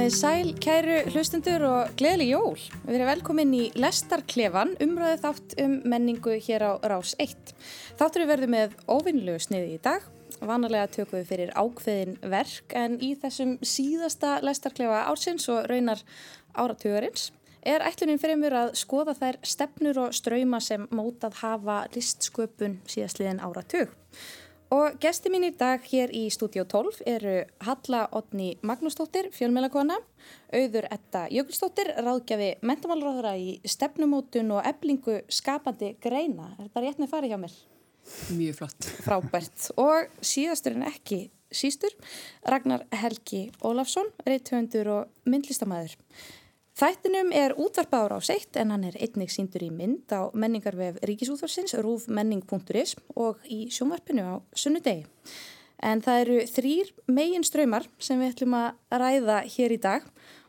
Komið sæl, kæru hlustundur og gleðileg jól. Við erum velkomin í Lestarklefan, umræðið þátt um menningu hér á Rás 1. Þáttur við verðum með óvinnlegu sniði í dag. Vanalega tökum við fyrir ákveðin verk en í þessum síðasta Lestarklefa ársins og raunar áratugurins er ætlunin fyrir mér að skoða þær stefnur og ströyma sem mótað hafa listsköpun síðastliðin áratug. Og gesti mín í dag hér í Studio 12 eru Halla Otni Magnúsdóttir, fjölmjölakona, auður Etta Jökulsdóttir, ráðgjafi mentamálaráðara í stefnumótun og eblingu skapandi greina. Er þetta rétt með farið hjá mér? Mjög flott. Frábært. Og síðastur en ekki sístur, Ragnar Helgi Ólafsson, reythöndur og myndlistamæður. Þættinum er útvarpa ára á seitt en hann er einnig síndur í mynd á menningarvef Ríkisútvarsins, rúfmenning.is og í sjónvarpinu á sunnudegi. En það eru þrýr megin ströymar sem við ætlum að ræða hér í dag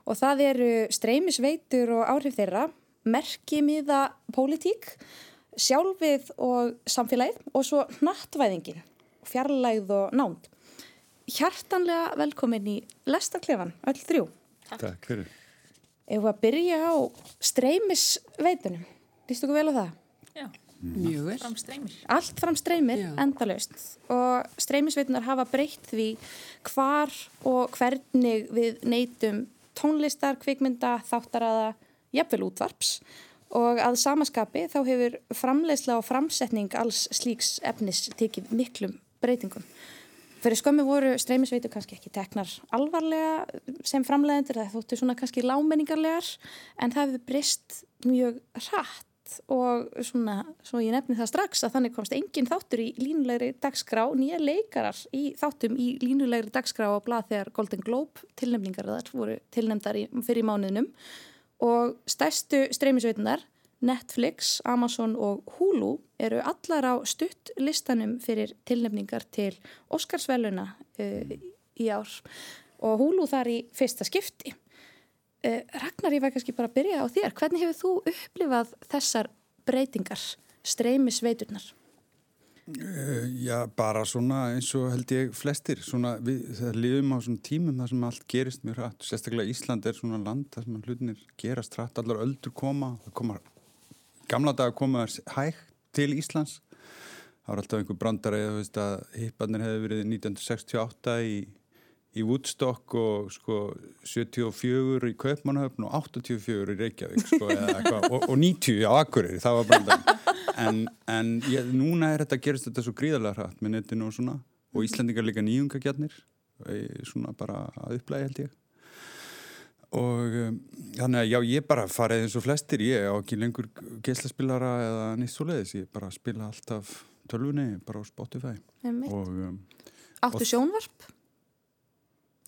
og það eru streymisveitur og áhrif þeirra, merkimiða pólitík, sjálfið og samfélagið og svo nattvæðingin, fjarlægð og nánd. Hjartanlega velkomin í Lestarklefan, öll þrjú. Takk fyrir. Ef við að byrja á streymisveitunum, lístu þú vel á það? Já, mjög vel. Fram streymir. Allt fram streymir, endalaust og streymisveitunar hafa breytt því hvar og hvernig við neytum tónlistar, kvikmynda, þáttaraða, jafnvel útvarps og að samaskapi þá hefur framleiðsla og framsetning alls slíks efnis tekið miklum breytingum. Fyrir skömmu voru streymisveitu kannski ekki teknar alvarlega sem framleiðendur, það þóttu svona kannski lámenningarlegar en það hefur breyst mjög hratt og svona, svo ég nefni það strax að þannig komst engin þáttur í línulegri dagskrá, nýja leikarar í þáttum í línulegri dagskrá á blað þegar Golden Globe tilnefningar þar voru tilnefndar fyrir mánuðinum. Og stærstu streymisveitunar Netflix, Amazon og Hulu eru allar á stutt listanum fyrir tilnefningar til Óskarsveluna uh, í ár og Hulu þar í fyrsta skipti. Uh, Ragnar, ég væri kannski bara að byrja á þér. Hvernig hefur þú upplifað þessar breytingar, streymisveiturnar? Uh, já, bara svona eins og held ég flestir. Svona, við, liðum á svona tímum þar sem allt gerist mjög hratt. Sérstaklega Ísland er svona land þar sem hlutinir gerast hratt, allar öldur koma. Það koma, gamla dagar koma hægt til Íslands. Það var alltaf einhver brandar að hipparnir hefði verið 1968 í í Woodstock og sko 74 í Kaupmannhöfn og 84 í Reykjavík sko, eitthva, og, og 90 á Akureyri, það var brandan en, en ég, núna er þetta gerist þetta svo gríðarlega hratt með netinu og svona. Og Íslandingar líka nýjungagjarnir svona bara að upplægi held ég og um, þannig að já ég bara farið eins og flestir ég á ekki lengur geislaspilara eða nýtt svo leiðis, ég bara spila alltaf tölvunni bara á Spotify og, um, Áttu sjónvarp?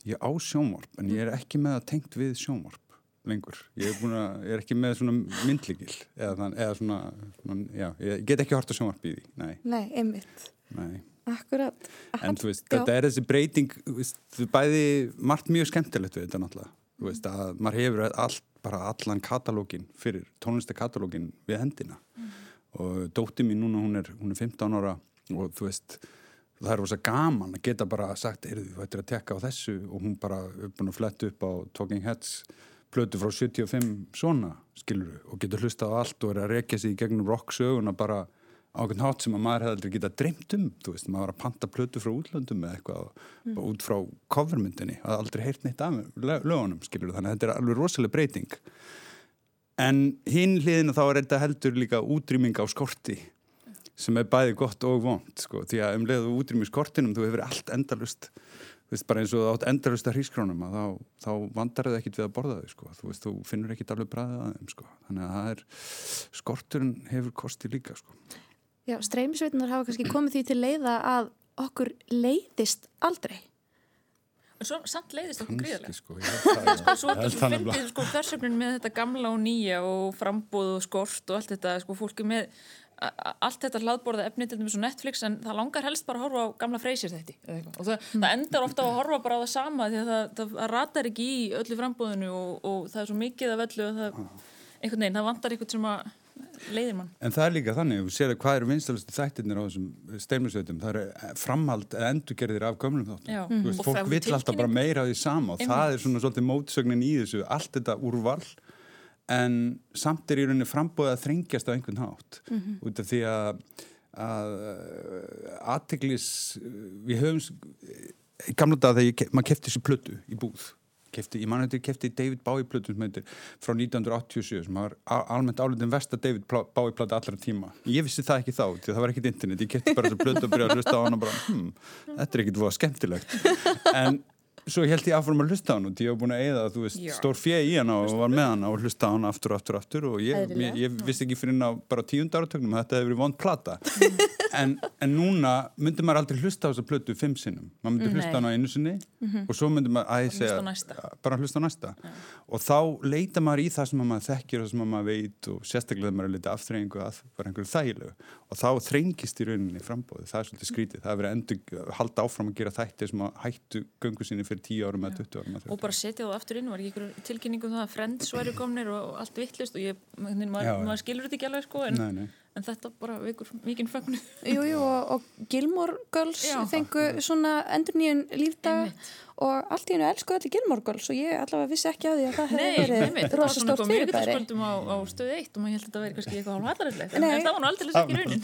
Ég á sjónvarp, en ég er ekki með að tengt við sjónvarp lengur. Ég er, að, ég er ekki með svona myndligil eða, eða svona, svona, já, ég get ekki hort að sjónvarp í því, nei. Nei, einmitt. Nei. Akkurat. En þú veist, já. þetta er þessi breyting, veist, bæði margt mjög skemmtilegt við þetta náttúrulega. Þú veist, að maður hefur allt, bara allan katalógin fyrir tónlistakatalógin við hendina. Mm. Og dótti mín núna, hún er, hún er 15 ára og þú veist, það er rosa gaman að geta bara sagt er þú ættir að tekka á þessu og hún bara uppin og flett upp á Talking Heads plötu frá 75 svona skilur og getur hlusta á allt og er að rekja sig í gegnum rock söguna bara á einhvern hátt sem að maður hefði aldrei getað dreymt um þú veist, maður var að panta plötu frá útlöndum eða eitthvað mm. og út frá covermyndinni að aldrei heyrt neitt af lögunum skilur þannig að þetta er alveg rosalega breyting en hinn hliðina þá er þetta heldur líka útrýming á skorti sem er bæði gott og vond sko, því að um leiðu útrým í skortinum þú hefur allt endalust þú veist bara eins og átt endalust að hrískrónum að þá, þá vandar það ekkit við að borða þau sko. þú veist, þú finnur ekkit alveg bræðið að þeim sko. þannig að það er, skorturinn hefur kosti líka sko. Já, streymisveitunar hafa kannski komið því til leiða að okkur leiðist aldrei En svo samt leiðist okkur gríðarlega. Sko, sko, svo þetta sko, finnir sko þessögnin með þetta gamla og nýja og frambóð og skort og allt þetta, sko, fólki með allt þetta hlaðborða efni til dæmis á Netflix en það langar helst bara að horfa á gamla freysir þetta og það, mm. það endar ofta að horfa bara á það sama því að það, það, það ratar ekki í öllu frambóðinu og, og það er svo mikið af öllu og það, einhvern veginn, það vantar einhvern sem að leiðir mann. En það er líka þannig, sér að hvað eru vinstalustu þættirnir á þessum steinmisveitum, það eru framhald eða endurgerðir af gömlum þáttum. Veist, Og fólk vill alltaf bara meira af því sama og það er svona svolítið mótsögnin í þessu, allt þetta úrval. En samt er í rauninni frambóðið að þrengjast á einhvern hátt. Út af því að að aðteglis við höfum gamla dag þegar maður kefti þessu plötu í búð kefti, ég man þetta ég kefti David Bowie plötu sem heitir frá 1987 sem var almennt álitin versta David Pla- Bowie plötu allra tíma. Ég vissi það ekki þá, því að það var ekkit internet ég kefti bara þessu plötu og byrjaði að hlusta á hana og bara, hmm, þetta er ekkit voða skemmtilegt. En svo held ég áfram að hlusta á hana og því ég var búin að eða, þú veist, Já. stór fjö í hana og var með hana og hlusta á hana aftur og aftur og aftur og ég, ég, ég vissi ekki fyrir ná bara tíund áratögnum að þetta hefði verið vond plata. En, en núna myndi maður aldrei hlusta á þessa plötu fimm sinnum. Maður myndi hlusta á Nei. hana einu sinni og svo myndi maður að ég segja á bara hlusta á næsta. Og þá leita maður í það sem maður þekkir og sem maður veit og sérstaklega maður er litið afþreyingu að bara einhverju þægilegu. Og þá þrengist í rauninni framboði, það er svolítið skrítið. Það er verið að endur, halda áfram að gera þætti sem að hættu göngu sinni fyrir 10 árum eða 20 árum Og 30 bara setja það aftur inn, var ekki einhver tilkynningu um það að Friends væri komnir og allt vittlust og ég, maður, Já, maður skilur þetta ekki alveg sko, en, Nei, nei. en þetta bara vekur mikinn fögnu. Jú, jú, og, og Gilmore Girls Já. fengu svona endur nýjun lífdag Einmitt. Og allt í hennu elsku allir Gilmore Girls og ég allavega vissi ekki á því að það Nei, hefði einmitt, verið það var rosa svona stórt eitthvað fyrirbæri. miðvitaðskvöldum á, á stöðu eitt og maður held að þetta væri kannski eitthvað hálf hallarillegt, en, Nei. en það var nú aldrei ekki raunin.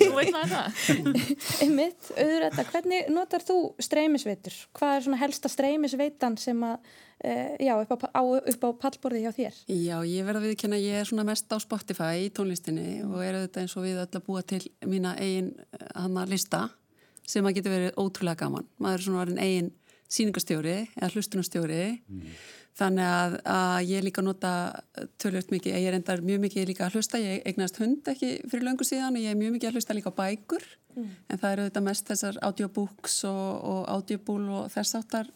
Þú veit maður það. Einmitt, auður þetta, hvernig notar þú streymisveitur? Hvað er svona helsta streymisveitan sem að, uh, já, upp á, á, upp á pallborði hjá þér? Já, ég verða að viðkynna að ég er svona mest á Spotify í tónlistinni og er auðvitað eins og við öll að búa til mína eigin hana lista sem að getur verið ótrúlega gaman. Maður er svona varin eigin sýningastjóri eða hlustunastjóri þannig að, að ég líka nota tölvöld mikið, ég er endar mjög mikið líka að hlusta, ég eignast hund ekki fyrir löngu síðan og ég er mjög mikið að hlusta líka á bækur en það eru auðvitað mest þessar audiobooks og, og audiobool og þess áttar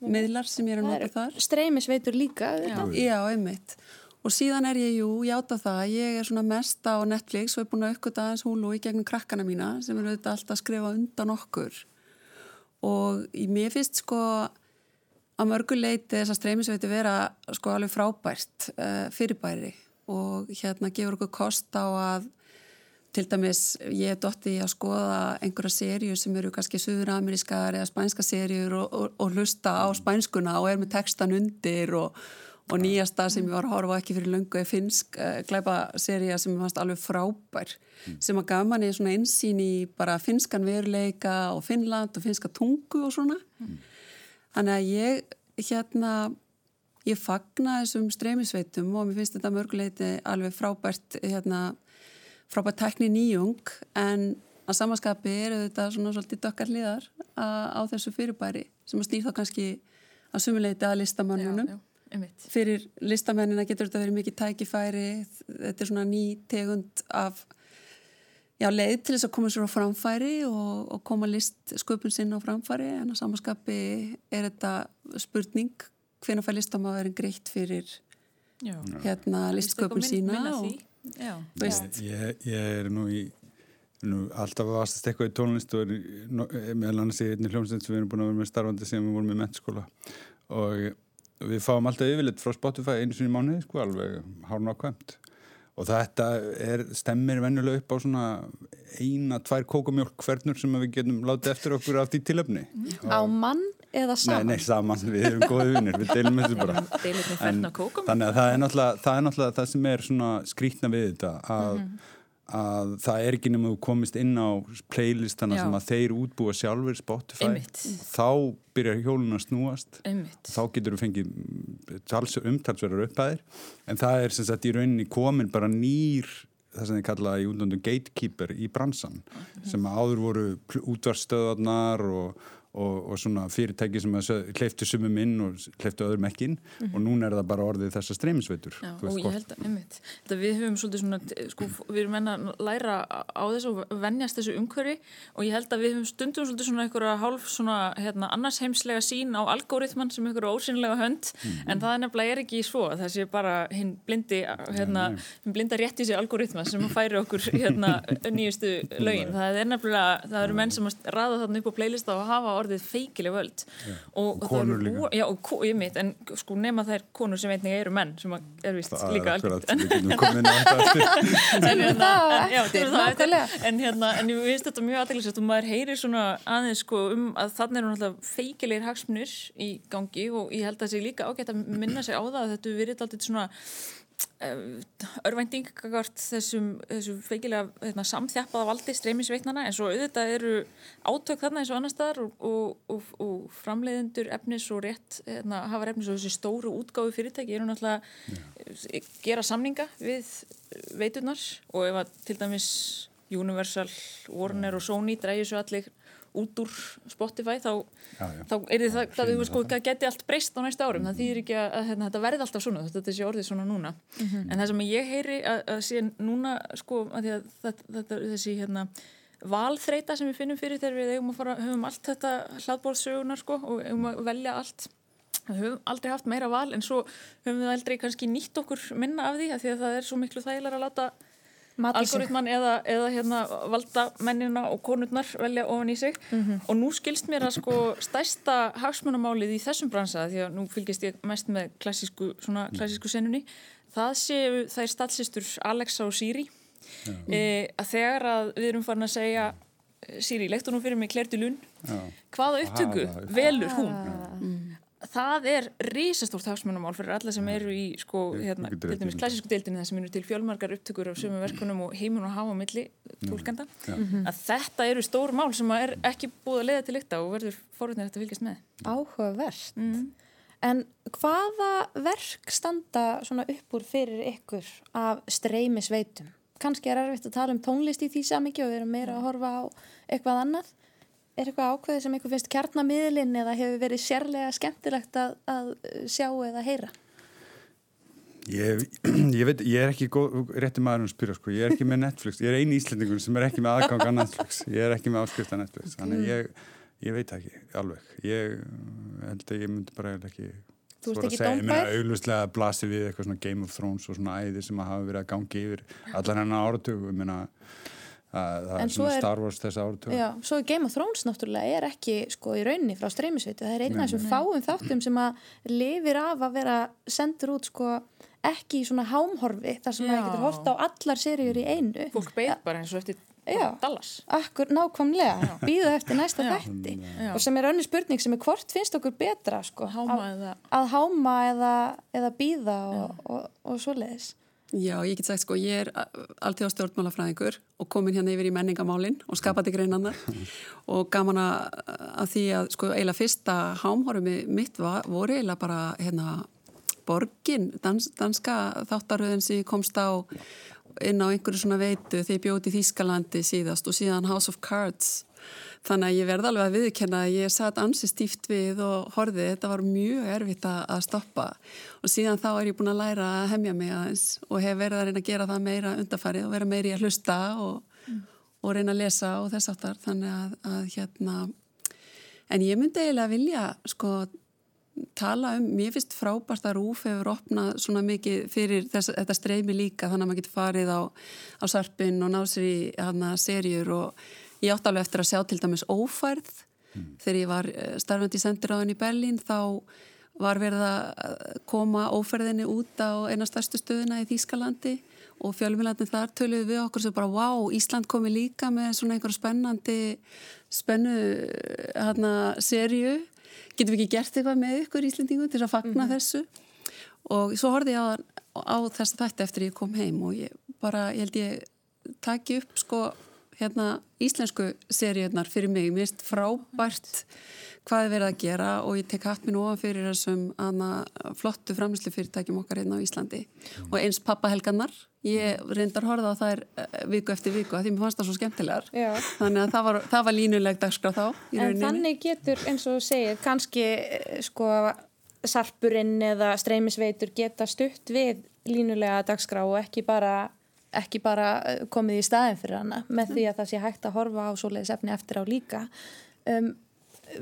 miðlar sem ég er að nota þar. streymisveitur líka, auðvitað. Já, einmitt. Og síðan er ég, jú, játa það, ég er svona mest á Netflix og er búin að uppgöta aðeins húlu í gegnum krakkana mína sem eru auðvitað alltaf að skrifa undan okkur. Og mér finnst sko að mörgu leiti þess að streymisveiti vera sko alveg frábært uh, fyrirbæri. Og hérna gefur okkur kost á að til dæmis ég er dotti að skoða einhverja serjur sem eru kannski suðuramerískar eða spænska serjur og, og, og hlusta á spænskuna og er með textan undir og, og nýjasta sem ég var að horfa ekki fyrir löngu er finsk uh, glæpa serja sem ég fannst alveg frábær sem að gaf manni svona einsýn í bara finskan veruleika og Finnland og finska tungu og svona. Þannig að ég hérna ég fagna þessum streymisveitum og mér finnst þetta mörguleiti alveg frábært hérna frábært tækni nýjung. En að samanskapi eru þetta svona svolítið dökkar hliðar á, þessu fyrirbæri sem að snýr þá kannski að sumuleiti að listamannunum. Fyrir listamennina getur þetta verið mikið tækifæri, þetta er svona ný tegund af já, leið til þess að koma sér á framfæri og, og koma list sköpun sinna á framfæri en að samanskapi er þetta spurning hvenær fær listamæðurinn greitt fyrir Já. hérna listsköpun sína minna og veist, Ég, ég er nú í nú, alltaf að vastast eitthvað í tónlist og meðal annars í einni hljómsveit sem við erum búin að vera með starfandi sem við vorum með mennskóla og við fáum alltaf yfirleitt frá Spotify einu sinni í mánuði sko alveg hárn ákvæmt og þetta er, stemmir venjulega upp á svona eina, tvær kókamjólk hvernur sem við getum látið eftir okkur af því tilöfni Á mann eða Nei, saman? nei, saman, við erum góði vinnir, við deilum þessu bara. En. Þannig að það er náttúrulega það, er náttúrulega það sem er svona skrítna við þetta að, að það er ekki nema þú komist inn á playlistana Já. sem að þeir útbúa sjálfur Spotify Einmitt. þá byrjar hjólun að snúast Einmitt. þá getur þú fengið mm, tals, umtalsverðar upphæðir en það er sem sagt í rauninni komin bara nýr það sem þið kalla í útlöndu gatekeeper í bransan sem að áður voru útvarstöðarnar og, og, og svona fyrirtæki sem hleyftu sumum inn og hleyftu öðrum ekki inn. Og núna er það bara orðið þessar streymisveitur og ég held að, einmitt, við höfum svolítið svona, sko, við erum enn að læra á þessu og venjast þessu umhverfi. Og ég held að við höfum stundum svolítið svona einhverja hálf svona, hérna, annars heimslega sín á algoritman sem einhverja ósynlega hönd. En það er nefnilega er ekki svo, það sé bara hinn blindi, hérna, hinn blinda rétt í sig algoritma sem færi okkur, hérna, nýjustu lögin, það er nefnilega, það eru menn sem orðið feikileg völd. Og, og konur það líka. já, og ko- ég mitt, en sko nema þær konur sem einnig eru menn sem að er vist Það er líka akkurat, á þetta eftir. en, hérna, það en, það hérna, en ég veist þetta mjög aðeinslega og maður heyrir svona aðeins sko um að þannig eru náttúrulega feikilegir hagsmunir í gangi og ég held að það sé líka ágætt að minna sig á það að þetta verið alltaf svona örvænting gagvart þessum, þessum feikilega hérna, samþjappaða valdi streymisveitnana en svo auðvitað eru átök þarna eins og annar staðar og, og, og, framleiðendur efnis og rétt hérna, hafa efnis og þessi stóru útgáfi fyrirtæki eru náttúrulega ja. gera samninga við veiturnar og ef að til dæmis Universal, Warner og Sony drægir svo allir út úr Spotify þá, Já, já. þá er það, það, það, sko, það. það geti allt breyst á næsta árum það þýðir ekki að, hérna, þetta verði alltaf svona þetta sé orðið svona núna en það sem ég heyri að, að sé núna sko, að því að þetta, þetta, þessi hérna, valþreita sem við finnum fyrir þegar við eigum að fara, höfum allt þetta hlaðbólsögunar sko, og eigum að velja allt við höfum aldrei haft meira val en svo höfum við aldrei kannski nýtt okkur minna af því að því að það er svo miklu þægilega að láta Algoritmann eða, eða hérna, valda mennina og konurnar velja ofan í sig. Og nú skilst mér að sko stærsta hagsmunamálið í þessum bransa því að nú fylgist ég mest með klassísku, svona klassísku senunni það séu þær statsistur Alexa og Siri. E, að þegar að við erum farin að segja Siri, leiktu nú fyrir mig Dulun Já. hvaða upptöku velur hún það er risastórt hagsmunamál fyrir alla sem eru í sko, hérna, til dæmis klassísku deildinni þar sem eru til fjölmargar upptökur af sömu verkunum og heimun og hafa milli tólkenda að þetta eru stór mál sem er ekki búið að leiða til lykta og verður forvitnir að fylgjast með Áhugavert. mm. En hvaða verk standa svona upp úr fyrir ykkur af streymisveitum? Kanski er erfitt að tala um tónlist í því samingi og við erum meira að horfa á eitthvað annað. Er eitthvað ákveðið sem ykkur finnst kjarnamiðlinn eða hefur verið sérlega skemmtilegt að, að sjá eða heyra? Ég, ég veit, ég er ekki góð, rétti maður að spyrja sko, ég er ekki með Netflix, ég er eini íslendingur sem er ekki með aðgang að Netflix, ég er ekki með áskrift að Netflix, þannig ég, ég veit ekki alveg, ég held að ég myndi bara ekki Þú að ekki segja, ég meina dómbær? auglustlega blasi við eitthvað svona Game of Thrones og svona æði sem að hafa verið að gangi yfir allar hennar áratug, ég meina að það En er svo svona er- Star Wars þessi áratug. Já, svo er Game of Thrones náttúrulega er ekki sko í rauninni frá streymisveitu. Það er einn af þessum fáum þáttum sem að lifir af að vera sendur út sko ekki í svona hámhorfi þar sem maður getur hort á allar seríur í einu. fólk beið bara eins og eftir Já. Dallas. Akkur nákvæmlega, býða eftir næsta þætti. Og sem er önnur spurning sem er hvort finnst okkur betra sko, háma að, eða að háma eða, eða býða og, og, og svoleiðis. Já, ég get sagt sko, ég er alltaf á stjórnmálafræðingur og komin hérna yfir í menningamálin og skapandi greinannar og gaman að því að sko eiginlega fyrsta hámhorfumi mitt var, voru eiginlega bara hérna borgin, dans, danska þáttaröðin sem ég komst á inn á einhverju svona veitu. Þegar ég bjóti í Þýskalandi síðast og síðan House of Cards þannig að ég verði alveg að viðkenna að ég satt ansi stíft við og horfið, þetta var mjög erfitt að, stoppa. Og síðan þá er ég búin að læra að hemja mig aðeins og hef verið að reyna að gera það meira undarfarið og vera meiri að hlusta og, og reyna að lesa og þess aftar þannig að, að hérna en ég myndi eiginlega vilja sko tala um, mér finnst frábært að Rúf hefur opnað svona mikið fyrir þess, þetta streymi líka. Þannig að maður getur farið á, á sarpin og ná sér í hana serjur og ég átti alveg eftir að sjá til dæmis ófærð. Þegar ég var eh, starfandi í sendiráðin í Berlín þá var verið að koma ófærðinni út á eina stærstu stöðuna í Þýskalandi og fjölmjölandin þar töluðu við okkur sem bara, wow, Ísland komi líka með svona einhverja spennandi spennu hana serju getum við ekki gert eitthvað með ykkur Íslendingu til að fagna þessu? Og svo horfði ég á, á þess að þetta eftir ég kom heim og ég bara, ég held ég taki upp sko hérna íslensku seríunar fyrir mig, mér finnst frábært hvað er verið að gera og ég tek hatt minn ofan fyrir þessum hana, flottu framlýslu fyrirtækjum okkar hérna á Íslandi. Og eins pappahelgannar ég reyndar horfða á þær eh, viku eftir viku að því mér fannst það svo skemmtilegar. Já. þannig að það var, það var línuleg dagskrá þá í En þannig getur, eins og þú segir, kannski eh, sko sarpurinn eða streymisveitur geta stutt við línulega dagskrá og ekki bara, ekki bara eh, komið í staðin fyrir hana með því að það sé hægt að horfa á svoleiðis efni eftir á líka. Um,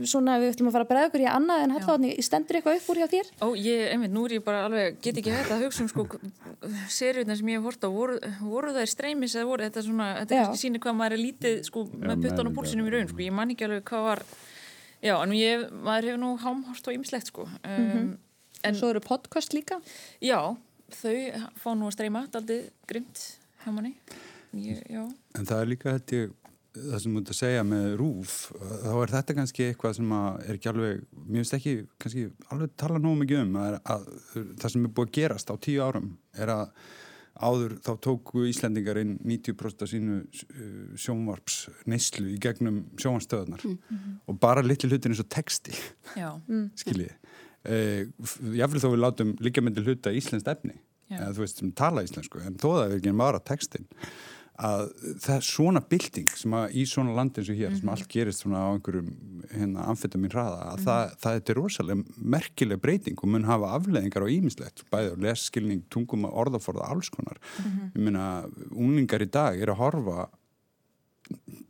svona við ætlum að fara að bregða okkur í annað en hættáðni, stendur eitthvað upp úr hjá þér? Ó, ég, einmitt, nú er ég bara alveg, get ekki hægt að hugsa um sko seriunar sem ég hef hort á, voru, voru það streymis eða voru þetta svona, þetta Já. kannski sýnir hvað maður er lítið sko með puttan og púlsinum í raun sko, ég man ekki alveg hvað var Já, en ég, maður hefur nú hámhort og ymslegt sko. Um, En svo eru podcast líka. Já, þau fá nú að streyma, þetta aldrei manni. Ég. En það er líka held ég það sem þú ert að segja með rúf þá er þetta kannski eitthvað sem að er ekki alveg, mér finnst ekki kannski alveg tala nógu mikið um að, að það sem er búið að gerast á tíu árum er að áður þá tóku Íslendingar inn 90% af sínu uh, sjónvarps neyslu í gegnum sjónvarstöðunar mm -hmm. og bara litli hlutin eins og texti Já. skiljiði jáfnveg þó við látum líka myndi hluta íslenskt efni eða þú veist sem tala íslensku en þó það er ekki bara textin að það er svona bilding sem að í svona landi eins og hér mm -hmm. sem allt gerist svona á einhverjum hérna amfetamin hraða að mm -hmm. það, það er rosalega merkileg breyting og mun hafa afleðingar á ímislegt bæði á lesskilning, tungum að orðaforða alls konar. Mm -hmm. Ég meina unglingar í dag er að horfa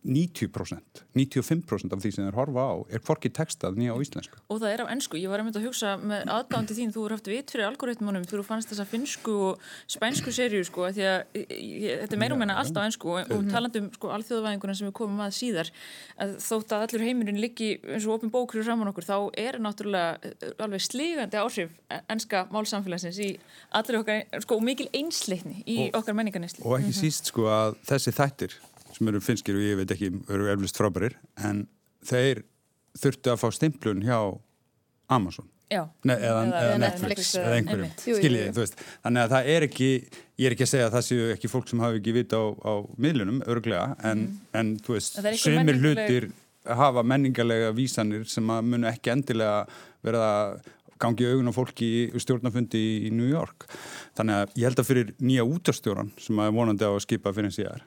90%, 95% af því sem þeir horfa á er hvorki textað nýja á íslensku. Og það er á ennsku. Ég var að mynda að hugsa með aðdándi þín, þú er haft vit fyrir algoritmunum þú fannst þessa finsku og spænsku serju sko, því að ég, þetta er meirum en allt á ennsku og, og talandum sko alþjóðavæðinguna sem við komum að síðar að þótt að allur heimurinn liggi eins og opin bókur saman okkur, þá er náttúrulega eh, alveg sligandi áhrif enska málsamfélagsins í allir okkar, sko mikil einsleitni í og, okkar menningarnesli. Sem eru finskir og ég veit ekki, eru eflust frábærir en þeir þurftu að fá stimplun hjá Amazon. Nei, eða, eða, eða Netflix eða einhverjum, skiljið, þú veist. Þannig að það er ekki, ég er ekki að segja að það séu ekki fólk sem hafi ekki vita á, á miðlunum, örglega, en, mm. en þú veist, sömur hlutir hafa menningarlega vísanir sem að munu ekki endilega verða gangi augun á fólki í stjórnafundi í New York, þannig að ég held að fyrir nýja útastjóran sem að vonandi á að skipa fyrir síðar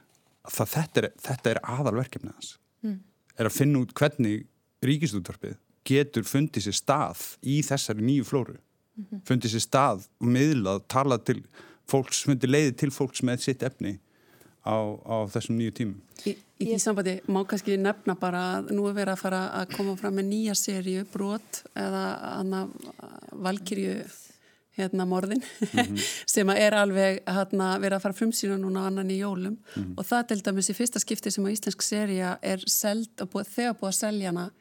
það, þetta, er, þetta er aðalverkefnið hans mm. er að finna út hvernig ríkistúttarpið getur fundið sér stað í þessari nýju flóru mm -hmm. fundið sér stað og miðlað, talað til fólks, fundið leiði til fólks með sitt efni á, á þessum nýju tímum Í, í því sambandi má kannski nefna bara að nú er verið að fara að koma fram með nýja sériu, brot eða valkyrju hérna morðin mm -hmm. sem er alveg hérna, verið að fara frumsýna núna annan í jólum mm -hmm. og það til dæmis í fyrsta skipti sem að íslensk seria er seld, búið, þegar búið að selja hana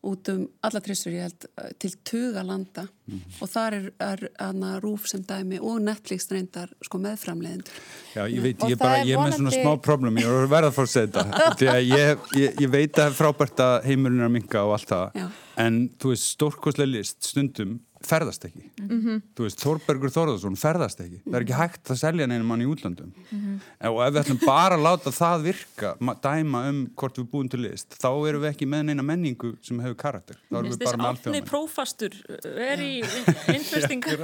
út um alla trissur ég held til tuga landa mm -hmm. og þar er, er hana, rúf sem dæmi og Netflix reyndar sko meðframleiðindur Já, ég veit, ég, bara, ég er með svona smá problem ég er verið að fóra að segja þetta því að ég, ég veit að það er frábært að heimurinn er að minka og allt það en þú veist, stórkoslega list stundum ferðast ekki. Mm -hmm. þú veist, Þorbergur Þorðarsson ferðast ekki. Það er ekki hægt að selja neina mann í útlandum mm -hmm. og ef við ætlum bara að láta það virka dæma um hvort við búum til list þá erum við ekki með neina menningu sem hefur karakter. Þá erum við bara með allt Þess prófastur er í innfestingar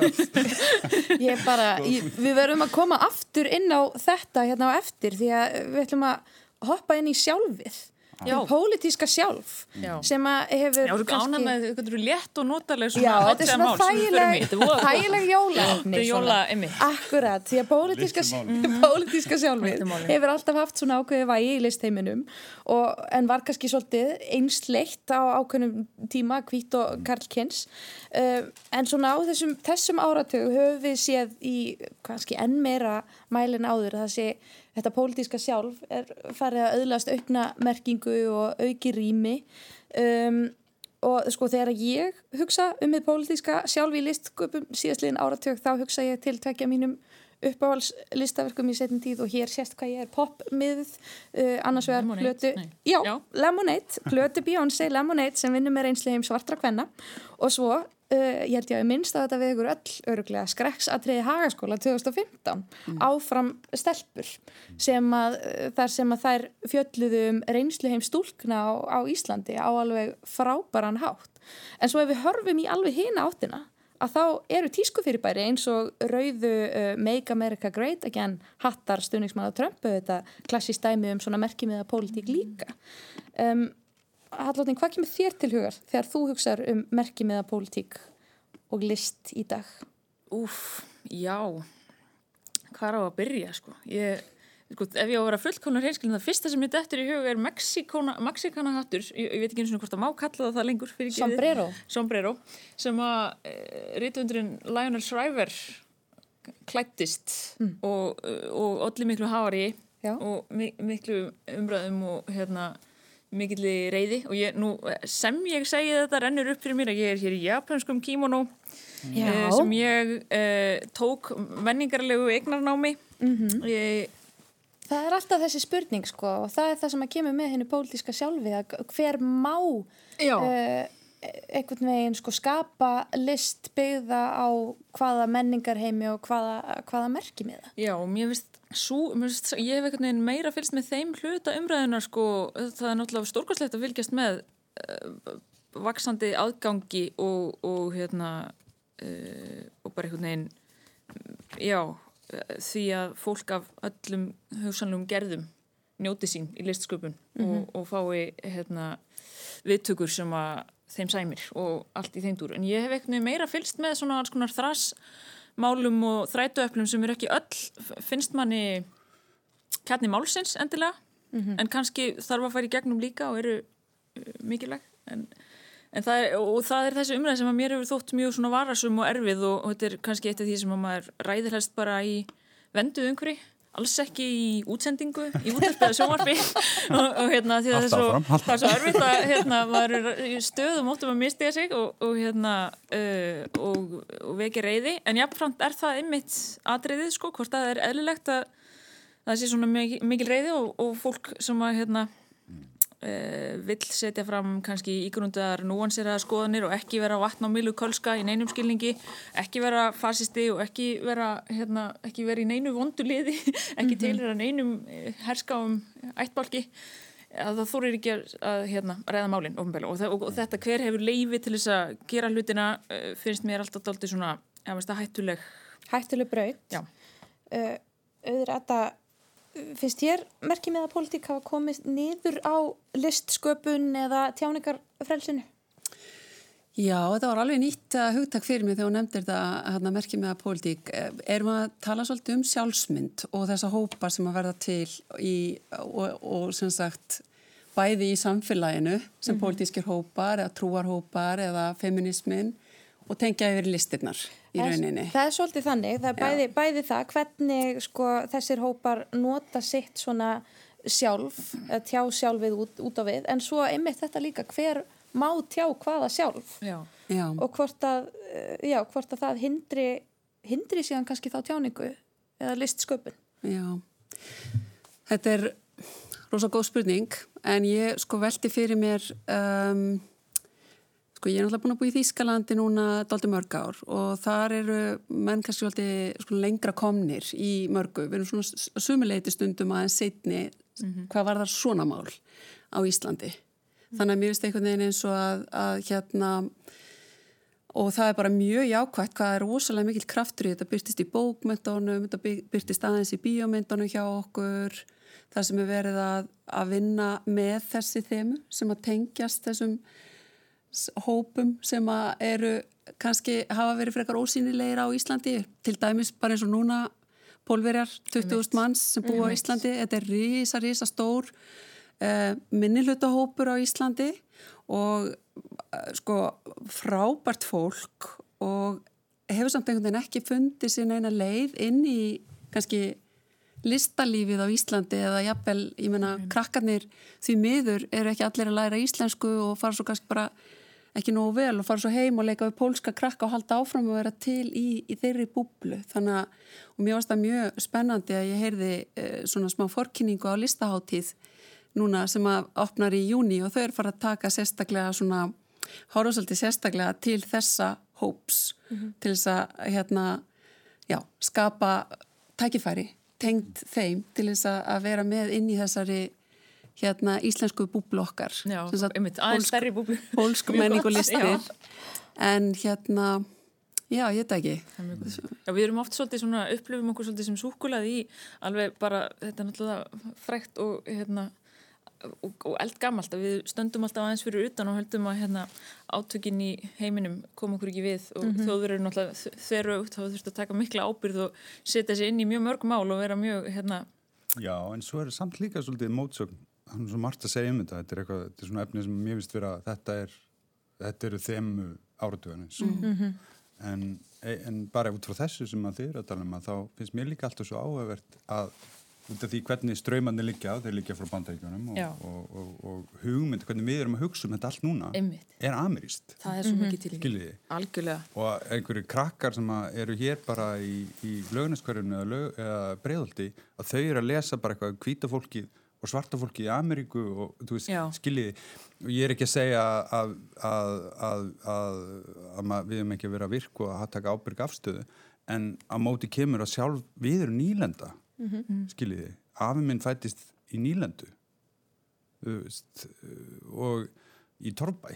Ég bara ég, við verum að koma aftur inn á þetta hérna á eftir því að við ætlum að hoppa inn í sjálfið um pólitíska sjálf já. sem að hefur Já, þú gána með, þetta eru létt og notaleg Já, þetta er svona þægileg þægileg jóla Akkurat, því að pólitíska pólitíska sjálfið hefur alltaf haft svona ákveði vægi í listheiminum og, en var kannski svolítið einsleitt á ákveðnum tíma Kvít og Karl Kins uh, en svona á þessum, þessum áratögu höfum við séð í kannski enn meira mælin áður það sé þetta pólitíska sjálf er farið að auðlast aukna merkingu og auki rými. Um, og sko þegar ég hugsa um því pólitíska sjálf í listgöpum síðastliðin áratök þá hugsa ég til tvekja mínum uppáhaldslistaverkum í setjum tíð og hér sést hvað ég er popmiðuð uh, annars vegar plötu já, já. Lemonade, plötu Beyoncé Lemonade sem vinnur með reynslegum svartra kvenna. Og svo Uh, ég held ég að minnst að þetta við ykkur öll öruglega skrekksatriði hagaskóla 2015 mm. áfram stelpur sem að uh, þar sem að þær fjölluðu um reynsluheim stúlkna á, á Íslandi á alveg frábæran hátt en svo ef við hörfum í alveg hína áttina að þá eru tískufyrirbæri eins og rauðu uh, Make America Great Again hattar stuðningsmann á Trumpu þetta klassist dæmi um svona merkimiða pólitík líka um Hallóttin, hvað kemur þér til hugar þegar þú hugsaður um merkimiða pólitík og list í dag? Úf, já hvað er á að byrja sko ég, sko, ef ég á að vera fullkónar reynskilin það fyrsta sem ég dættur í huga er Mexikana hattur, ég, ég veit ekki eins og hvort að má kalla það það lengur Sombrero. Sombrero sem að e, rítvöndurinn Lionel Shriver klættist mm. og, og allir miklu hári og miklu umræðum og hérna mikilli reyði og ég, nú, sem ég segi þetta rennur upp fyrir mér að ég er hér í japanskum kimono Já. uh, sem ég uh, tók menningarlegu eignarnámi Mhm. ég, Það er alltaf þessi spurning sko og það er það sem að kemur með henni pólitíska sjálfi að hver má uh, einhvern veginn sko skapa list byggða á hvaða menningarheimi og hvaða, hvaða merki með það. Já, mér finnst svo, finnst, ég hef einhvern veginn meira fylgst með þeim hluta umræðunar sko, það er náttúrulega stórkvæslegt að fylgjast með uh, vaksandi aðgangi og, og hérna uh, og bara einhvern veginn já, eh, því að fólk af öllum hugsanlegum gerðum njóti sín í listsköpun og, og fái hérna viðtökur sem að þeim sæmir og allt í þeim dúr. En ég hef veginn meira fylgst með svona alls konar þrasmálum og þrætuöflum sem eru ekki öll, finnst manni kjarni málsins endilega, en kannski þarf að í gegnum líka og eru uh, mikilvæg. En, en það er, og það er þessi umræð sem að mér hefur þótt mjög svona varasum og erfið og, og þetta er kannski eitt af því sem að maður ræðir helst bara í vendu umhverfi alls ekki í útsendingu, í útverfið sjónvarpi. Og, og hérna því að það er er svo erfitt að hérna, maður er í stöðum óttum að mistiga sig og, og hérna uh, og, og veki reyði en jáfnframt er það einmitt atriðið sko, hvort það er eðlilegt að það sé svona mikil, mikil reyði og, og fólk sem að hérna vill setja fram kannski ígrundaðar núanseraða skoðanir og ekki vera vatn á milu kölska í neinum skilningi ekki vera fasisti og ekki vera, hérna, ekki vera í neinu vondu liði ekki tilhera neinum eh, herskáum ættbálki. Að það þórir ekki að, hérna, ræða málinn og, og, og þetta hver hefur leifi til þess að gera hlutina finnst mér alltaf dálítið svona veist, hættuleg Hættuleg braut. Uh, þetta, finnst þér merki með að pólitík hafa komist niður á listsköpun eða tjáningarfrelsinu? Já, þetta var alveg nýtt uh, hugtak fyrir mig þegar hún nefndir þetta hérna, merkið með að pólitík. Eh, Erum að tala svolítið um sjálfsmynd og þessa hópa sem að verða til í, og, og sem sagt bæði í samfélaginu sem pólitískir hópar eða trúarhópar eða feminismin og tengja yfir listirnar í Það rauninni. Það er svolítið þannig, það er bæði, bæði það hvernig sko, þessir hópar nota sitt svona sjálf, eða tjá sjálfið út, út á við, en svo einmitt þetta líka, hver má tjá hvaða sjálf Já. Já, og hvort að, eh, já, hvort að það hindri, hindri síðan kannski þá tjáningu eða listsköpun. já. Þetta er rosa góð spurning en ég sko velti fyrir mér um, sko ég er náttúrulega búin að búa í Þýskalandi núna daldi mörg ár og þar eru menn kannski svolítið sko, lengra komnir í mörgu. Við erum svona sumuleiti stundum aðeins setni hvað var það svona mál á Íslandi. Þannig að mér finnst einhvern veginn eins og að, að hérna og það er bara mjög jákvægt hvað er rosalega mikill kraftur í þetta. Byrtist í bókmyndunum, þetta by- birtist aðeins í bíómyndunum hjá okkur. Það sem er verið að, að vinna með þessi þemu sem að tengjast þessum hópum sem eru kannski hafa verið frekar ósýnilegir á Íslandi til dæmis bara eins og núna pólverjar, 20.000 manns sem búa á Íslandi, þetta er risa, risa stór uh, minnihlutahópur á Íslandi og uh, sko frábært fólk og hefur samt einhvern veginn ekki fundið sín eina leið inn í kannski listalífið á Íslandi eða jafnvel, ég meina, krakkarnir því miður eru ekki allir að læra íslensku og fara svo kannski bara ekki nógu vel og fara svo heim og leika við pólska krakka og halda áfram og vera til í, í þeirri búblu. Þannig að, og mér varst það mjög spennandi að ég heyrði eh, svona smá forkynningu á listaháttíð núna sem að opnar í júni og þau eru fara að taka sérstaklega svona, horfa svolítið sérstaklega til þessa hóps til þess að hérna, já, skapa tækifæri tengd þeim til þess að vera með inn í þessari hérna íslensku búblu okkar. Já, Sem sagt, einmitt, aðeins pólsk- stærri búblu. pólsku Mjög menning og listir en hérna já, ég veit það ekki. Já, við erum oft svolítið svona, upplifum okkur svolítið sem súkulað í alveg bara, þetta er náttúrulega frækt og hérna og, og eldgamalt að við stöndum alltaf aðeins fyrir utan og höldum að hérna átökin í heiminum kom okkur ekki við. Og mm -hmm. þjóður eru náttúrulega þeirra út þá þurftu að taka mikla ábyrð og setja sér inn í mjög mörg mál og vera mjög hérna, Já, en svo er samt líka svolítið mótsögn hann er svo margt að segja um þetta. Þetta er, eitthvað, þetta er svona efni sem mér finnst vera þetta er þetta eru þemu áratuganins en, en bara út frá þessu sem að þið eru að tala um að þá finnst mér líka alltaf svo áhugavert að út af því hvernig ströymandi liggja, þeir liggja frá bandaríkjunum Já. og, og, og, og hugmynd, hvernig við erum að hugsa um þetta allt núna Einmitt. er ameríst, það er svo mikið til í því. og einhverju krakkar sem að eru hér bara í, í lögnaskverjunu eða, lög, eða breiðaldi að þau eru að lesa bara eitthvað hvíta fólkið og svarta fólkið í Ameríku og þú veist, Já. skiljiði og ég er ekki að segja að, að, að, að, að við erum ekki að vera virk og að taka ábyrg afstöðu en á móti kemur að sjálf við erum nýlenda Mhm. skiljiði, afi minn fættist í nýlendu veist, og í Torbæ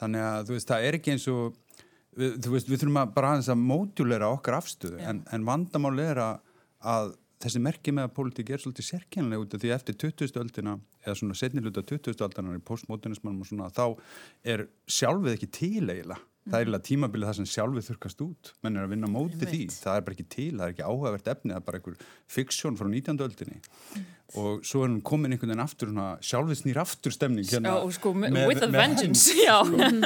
þannig að þú veist, það er ekki eins og við, þú veist, við þurfum að bara aðeins að mótjúleira okkar afstöðu, en, en vandamál er að, að þessi merki með að pólitík er svolítið sérkjænlega út af því eftir 20. öldina, eða svona setni hluta 20. aldanar í postmodernismannum og svona, þá er sjálfið ekki til eiginlega. Það er eiginlega tímabilið það sem sjálfið þurkast út. Menn er að vinna móti því. Það er bara ekki til, það er ekki áhugavert efni, það er bara einhver fiksjón frá 19. öldinni. Og svo er hún komin einhvern veginn aftur, sjálfið snýr aftur stemning. Já, og sko, með, with a vengeance já,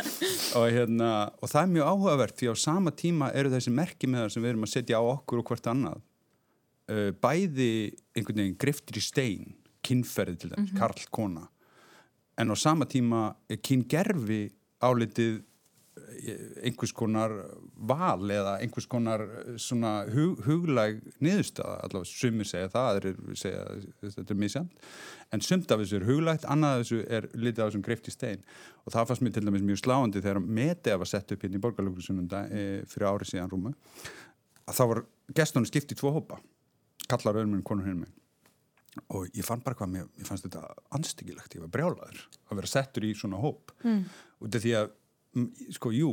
og, hérna, og það er mjög áhugavert því á sama tíma eru þessi merki með það sem við erum að setja á okkur og hvert annað uh, bæði einhvern veginn griftir í stein kynferði til dæmis, karl, kona. En á sama tíma er kyngerfi álitið eh, einhvers konar val eða einhvers konar eh, svona hug, huglæg niðurstaða, allavega sumir segja það, aðrir segja þetta er misjant, en sumt af þessu er huglægt, annað af þessu er litið á þessum greift í stein. Og það fannst mér til dæmis mjög sláandi þegar Medea var sett upp hérna í borgarlökusununda e, fyrir ári síðan rúmu. Að þá var gestunum skipt í tvo hópa kallar öðrum en konur hérna og ég fann bara hvað mér, mér fannst þetta anstyggilegt, ég var brjálaður að vera settur í svona hóp. Mm. út af því að, sko, jú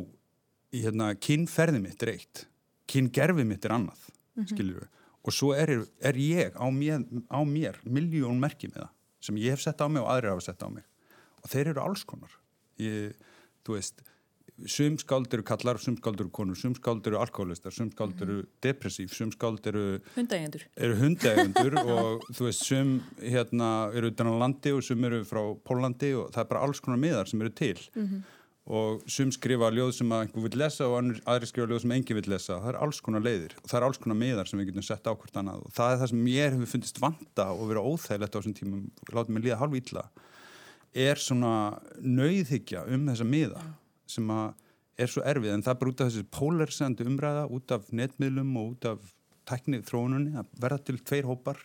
hérna, kynferði mitt er eitt kyngerfi mitt er annað mm -hmm. og svo er, er ég á mér, á mér miljón merki með það sem ég hef sett á mig og aðrir hafa sett á mig. Og þeir eru alls konar. Ég, þú veist sum skáld eru kallar, sum skáld eru konur sum skáld eru alkoholistar, sum skáld eru depressív, sum skáld eru hundegundur og þú veist, sum hérna eru utan á landi og sum eru frá Pólandi og það er bara alls konar miðar sem eru til. Og sum skrifa ljóð sem einhver vil lesa og aðri skrifa ljóð sem engin vil lesa. Það er alls konar leiðir og það er alls konar miðar sem við getum sett á hvort annað. Og það er það sem mér hefur fundist vanta og vera óþægilegt á þessum tímum, látið mig líða halv ítla er svona nauðhyggja um þessa miða sem að er svo erfið en það er bara út af þessi polarisandi umræða út af netmiðlum og út af tæknið þróununni að verða til tveir hópar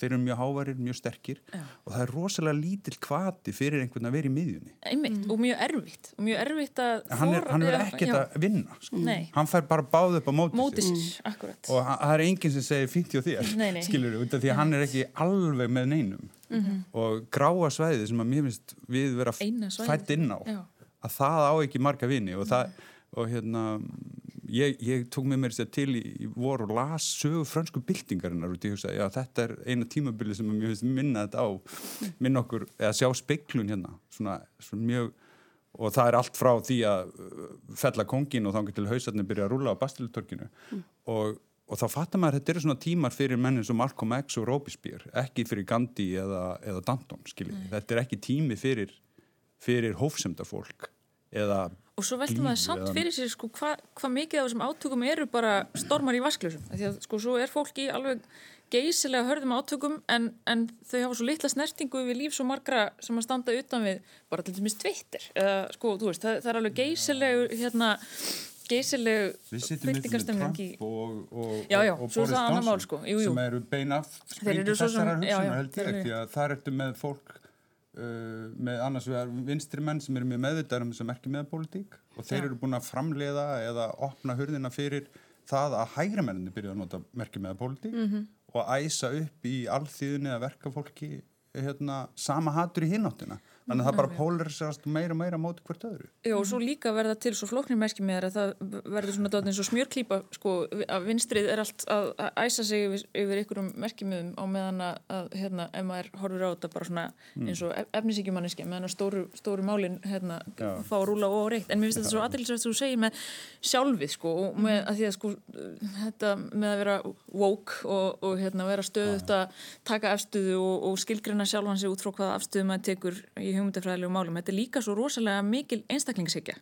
þeir eru mjög hávarir, mjög sterkir Já. og það er rosalega lítill kvati fyrir einhvern að vera í miðjunni einmitt, og mjög erfitt og mjög erfitt að hann er, er ekkert að vinna sko. Nei. hann fær bara báð upp á móti, sér, akkurat og það er enginn sem segir fínt hjá þér Nei, nei. skilur af því að hann er ekki alveg með neinum Mhm. og gráa svæði sem að mér finnst við vera fætt inn á Já. Að það á ekki marga vini og það og hérna ég, ég tók með mér sér til í, í vor og las sögu fransku byltingarinnar og ég hugsaði, já þetta er eina tímabili sem að mér finnst minna þetta á minna okkur, eða sjá speiklun hérna svona, svona mjög og það er allt frá því að uh, fella kongin og þá til hausarnir byrja að rúla á Bastilutorkinu og, og þá fattar maður að þetta eru svona tímar fyrir mennin sem Malcolm X og Robespierre ekki fyrir Gandhi eða, eða Danton skiljið, þetta er ekki tími fyrir fyrir hófsemda fólk eða og svo veltum maður samt fyrir sér sko, hvað hva mikið af þessum átökum eru bara stormar í vaskljósum því að sko svo er fólk í alveg geysilega hörðum átökum en, en þau hafa svo litla snertingu við líf svo margra sem að standa utan við bara til dæmis Twitter. Eða sko þú veist það, það er alveg geysileg hérna geysileg Við sittum byltingarstemming Trump og, og, Já, já, og Boris það Johnson sko. Sem eru svo sem- þessara hugsunar held ég því að þar ertu með fólk uh, með annars vegar vinstri menn sem eru mjög meðvitaður um þess að merki með pólitík og þeir Já. eru búin að framleiða eða opna hurðina fyrir það að hægri menninni byrja að nota merki með pólitík Mhm. og æsa upp í alþýðunni að verka fólki hérna, sama hatur í hináttina þannig að það bara pólariserast meira og meira móti hvert öðru. Já, og svo líka verða til svo flóknir merki með þér að það verður svona dottin svo smjörklípa sko, að vinstrið er allt að, að æsa sig yfir, yfir ykkurum merkimiðum á meðan að, að hérna, ef maður horfir á þetta bara svona eins og ef- efnisíkjumanniski meðan að stóru, stóru málin hérna, Já. fá að rúla og reitt en mér finnst þetta svo aðeinsvægt sem þú segir með sjálfið sko, og með að því að sko þetta með að vera woke og, og hérna, vera stöðut að taka afstöðu og, og skilgrina sjálfan sig út frá hvaða afstöðu maður tekur í hugmyndafræðilegu málum. Þetta er líka svo rosalega mikil einstaklingshyggja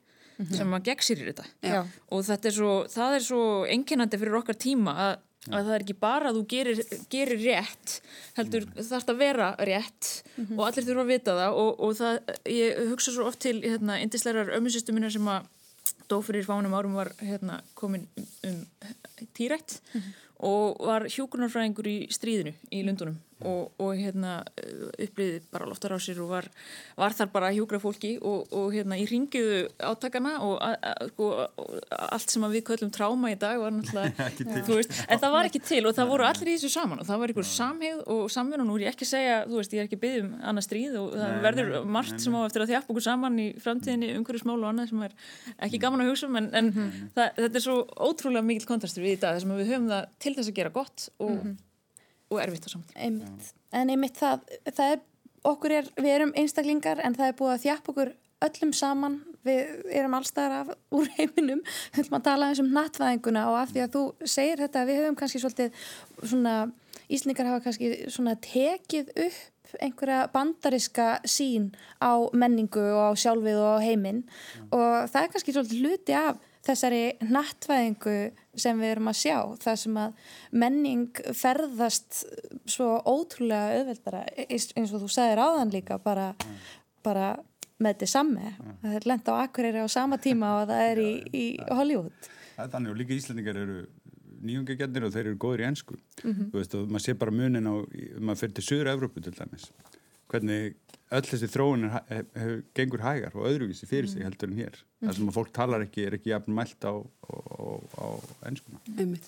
sem að gegnsýrir þetta. Já. og þetta er svo, það er svo einkennandi fyrir okkar tíma að að það er ekki bara að þú gerir, gerir rétt heldur þarf að vera rétt og allir þurfa að vita það. Og, og það, ég hugsa svo oft til hérna, indislegar ömmusistu minna sem að dó fyrir fánum árum var hérna, komin um, um tírætt og var hjókunarfræðingur í stríðinu í Lundunum og, og hérna uppliði bara loftar á sér og var, var þar bara hjókra fólki og, og hérna í ringiðu átakana og, a, a, sko, allt sem við köllum tráma í dag var náttúrulega veist, en það var ekki til og það voru allir í þessu saman og það var einhver samhegð og samvinn og nú er ég ekki að segja, þú veist, ég er ekki byggð um annað stríð og það nei, verður nei, margt nei, sem á eftir að þjafpa okkur saman í framtíðinni umhverju smál og annað sem er ekki gaman að hugsa um en, en mm. -hmm. það, þetta er svo ótrúlega mikil kontrastur við í dag þess að við höfum það til þess að gera gott og mm -hmm og erfitt á saman einmitt. En einmitt það, það er, okkur er, við erum einstaklingar en það er búið að þjapa okkur öllum saman, við erum allstaðar af úr heiminum, við höfum að tala eins um nattvæðinguna og af því að þú segir þetta, við höfum kannski svolítið svona, Íslingar hafa kannski svona tekið upp einhverja bandariska sín á menningu og á sjálfið og á heiminn. Og það er kannski svolítið hluti af þessari nattvæðingu sem við erum að sjá það sem að menning ferðast svo ótrúlega auðveldara eins og þú sagðir áðan líka bara, bara með þetta samme það er lent á akkurýri á sama tíma og það er í, í Hollywood. Það er þannig og líka íslendingar eru nýjungagjörnir og þeir eru góður í ennsku mm -hmm. þú veist og maður sé bara munin á maður fyrir til Söður Evrópu til dæmis hvernig öll þessi þróun hefur gengur hægar og öðruvísi fyrir sig mm. heldur en hér mm. það sem að fólk talar ekki er ekki jafn mælt á, á, á, ennskuna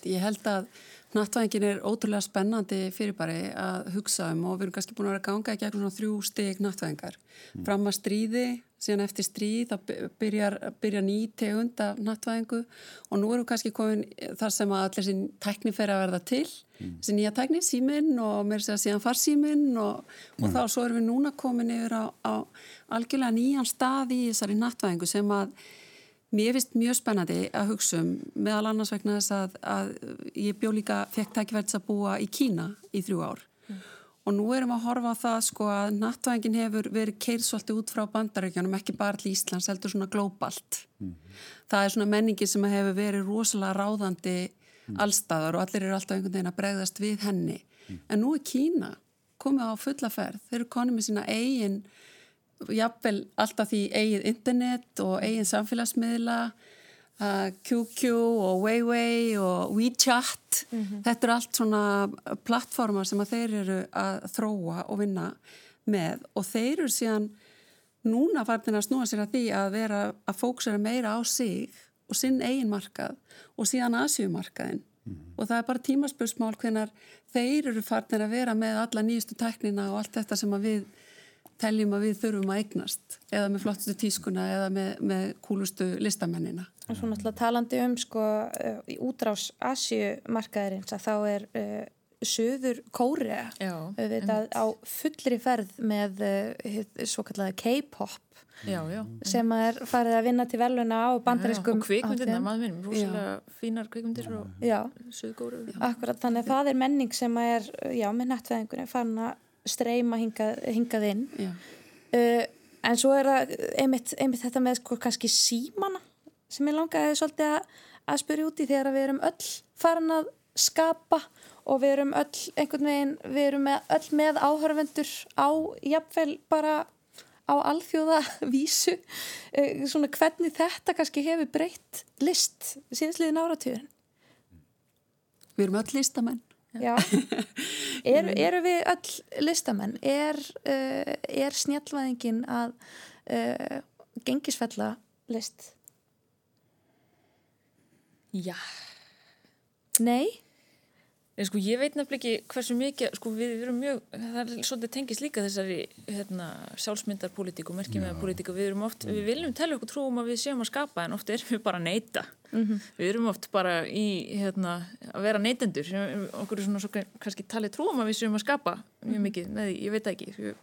Ég held að nattvæðingin er ótrúlega spennandi fyrir bara að hugsa um og við erum kannski búin að vera ganga í gegnum þrjú steg nattvæðingar mm. fram að stríði síðan eftir stríð þá byrjar, byrjar ný tegund af nattvæðingu og nú erum við kannski komin þar sem að allir sín tækni fer að verða til mm. þessi nýja tækni, síminn og mér sé að síðan farsíminn og, og mm. þá svo erum við núna komin yfir á, á algjörlega nýjan stað í þessari nattvæðingu sem að mér finnst mjög spennandi að hugsa um meðal annars vegna þess að, að ég bjó líka fekk tækverðs að búa í Kína í þrjú ár og nú erum við að horfa á það sko að nattvæðingin hefur verið keirsvalti út frá bandarækjanum ekki bara til Íslands, heldur svona glóbalt. Mm það er svona menningi sem hefur verið rosalega ráðandi mm allstaðar og allir eru alltaf einhvern veginn að bregðast við henni. Mm en nú er Kína komið á fulla ferð, þeir eru konið með sína eigin jafnvel alltaf því eigin internet og eigin samfélagsmiðla Uh, QQ og Weiwei og WeChat mm -hmm. þetta er allt svona plattformar sem að þeir eru að þróa og vinna með og þeir eru síðan núna farnir að snúa sér að því að vera að fóksera meira á sig og sinn eigin markað og síðan Asjumarkaðin mm -hmm. og það er bara tímaspörsmál hvenar þeir eru farnir að vera með alla nýjustu teknina og allt þetta sem að við teljum að við þurfum að eignast eða með flottustu tískuna eða með, með kúlustu listamennina. Og svo náttúrulega talandi um sko uh, í útrás Asjumarkaðurins að þá er uh, söður Kórea auðvitað á fullri ferð með uh, svo kallega K-pop já, já. sem er farið að vinna til veluna á bandariskum og kvikmyndirna maður minn, rúsilega fínar kvikmyndir og söðgóru Akkurat, þannig að það er menning sem er já, með nettveðingunni fann að streyma hingað, hingað inn. Uh, en svo er það einmitt, einmitt þetta með sko kannski símana sem ég langaði svolítið að, að spyrja út í þegar við erum öll farin að skapa og við erum öll einhvern veginn, við erum með, öll með áhörvendur á jafnvel bara á alþjóða vísu eh, svona hvernig þetta kannski hefur breytt list síðastliðin áratugin Við erum öll listamenn eru er við öll listamenn er, uh, er snjallvæðingin að uh, gengisfella list Já. Nei? Sko ég veit nefnilega ekki hversu mikið, sko við erum mjög, það er svolítið tengist líka þessari hérna, sjálfsmyndarpolitík og merkjumæðarpolitík og við erum oft, við viljum tella okkur trúum að við séum að skapa en oft erum við bara að neyta. Mm -hmm. Við erum oft bara í, hérna, að vera neytendur, okkur er svona svo kannski talið trúum að við séum að skapa mjög mikið, með því, ég veit ekki,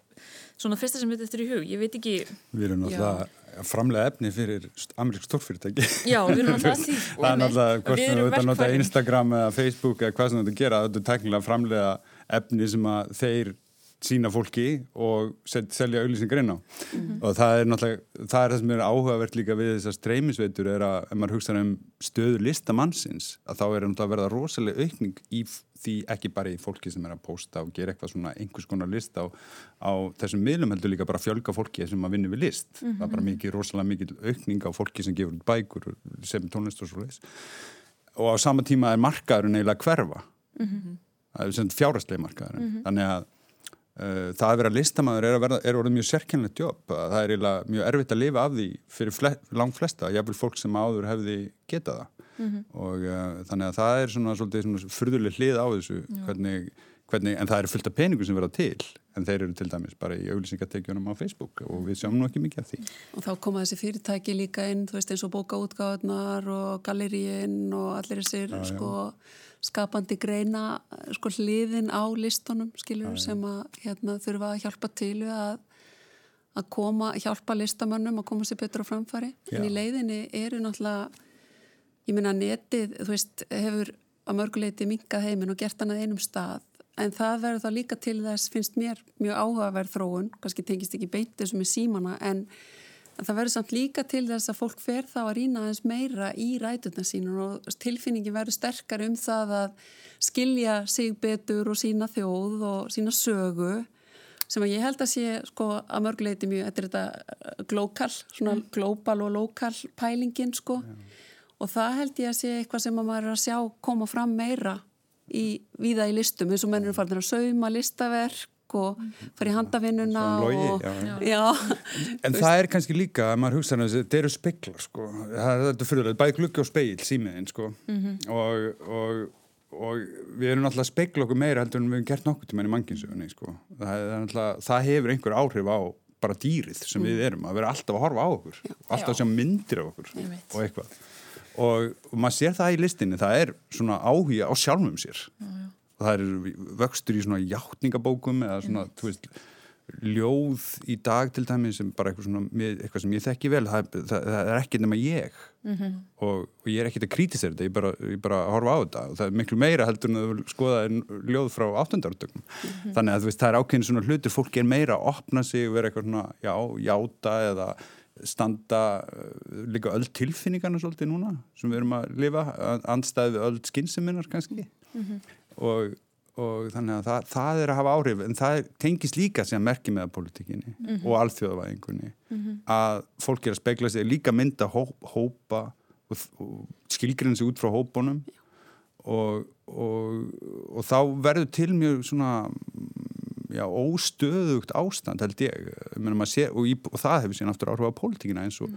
svona fyrsta sem við þetta er í hug, ég veit ekki. Við erum náttúrulega framlega efni fyrir amerísk stórfyrirtæki. Já, við erum alltaf að því Það er náttúrulega, hvort sem þú ert að nota Instagram eða Facebook eða hvað sem þú ert að gera, þetta er teknilega framlega efni sem að þeir sína fólki og set, selja auðlýsingar inn á. Og það er náttúrulega, það er það sem er áhugavert líka við þessar streymisveitur er að ef maður hugsa um stöðu listamannsins að þá er náttúrulega að verða rosalega aukning í því ekki bara í fólki sem er að posta og gera eitthvað svona einhvers konar list á, á þessum miðlum heldur líka bara fjölga fólki sem að vinna við list. Það er bara mikið, rosalega mikið aukning á fólki sem gefur bækur sem tónlist og svo leiðis og á sama tíma er markaðurinn eiginlega hverfa. Það er sem fjárhastlega markaðurinn. Þannig að það að vera listamæður er að vera, er orðið mjög sérkennilegt jobb. Það er mjög erfitt að lifa af því fyrir fle, langt flesta, jáfnvel fólk sem áður hefði getað það. Og uh, þannig að það er svona svolítið svona furðuleg hlið á þessu hvernig, hvernig, en það eru fullt af peningum sem verða til en þeir eru til dæmis bara í auglýsingatekjunum á Facebook og við sjáum nú ekki mikið af því Og þá koma þessi fyrirtæki líka inn, þú veist eins og bókaútgáðunar og galleríin og allir þessir Já, já. sko skapandi greina sko hliðin á listunum skilur sem að hérna þurfa að hjálpa til að að koma, hjálpa listamönnum að koma sér betur á framfæri. En í Já. leiðinni eru náttúrulega, ég meina netið, þú veist, hefur að mörguleiti minkað heiminn og gert hann að einum stað en það verður þá líka til þess finnst mér mjög áhugaverð þróun kannski tengist ekki beint þessu með símana en það verður samt líka til þess að fólk fer þá að rýna aðeins meira í rætutna sínur og tilfinningi verður sterkar um það að skilja sig betur og sína þjóð og sína sögu sem að ég held að sé sko að mörguleiti mjög, er þetta glókal, svona glóbal og lokal pælingin sko. Og það held ég að sé eitthvað sem að maður er að sjá koma fram meira í, víða í listum eins og mennur er farin að sauma listaverk og fara í logi, og, já. En það er kannski líka að maður hugsa að þetta eru speklar sko. það er þetta fyrirlega, bæði gluggi og speil símiðin sko. og, og, og við erum náttúrulega að spekla okkur meira heldur en við hefum gert nokkuð tíma í manginsögunni sko. það, er náttúrulega- það hefur einhver áhrif á bara dýrið sem við erum að vera alltaf að horfa á okkur alltaf að sjá myndir af okkur og eitthvað. Og, og maður sér það í listinni það er svona áhuga á sjálfum sér. Og það er vöxtur í svona játningabókum eða svona, þú veist ljóð í dag til dæmi sem bara eitthvað, svona, eitthvað sem ég þekki vel það, það, það er ekki nema ég. Og, og ég er ekkit að krítisera þetta ég bara, ég bara horfa á þetta. Og það er miklu meira heldur en að skoða ljóð frá áttundartökum þannig að þú veist það er ákveðin svona hlutur fólk er meira að opna sig og vera eitthvað svona já, játa eða standa uh, líka öll tilfinningarna svolítið núna sem við erum að lifa andstæði við öll skynseminar kannski. Og, og þannig að það, það er að hafa áhrif en það tengist líka sem merki með politikinni og alþjóðavæðingunni. Að fólk er að spegla sig líka mynda hóp, hópa og, og skilgrinna sig út frá hópunum. Og, og, og þá verður til mjög svona já, óstöðugt ástand held ég, sé, og, í, og það hefur síðan aftur áhrif á pólitíkina eins og,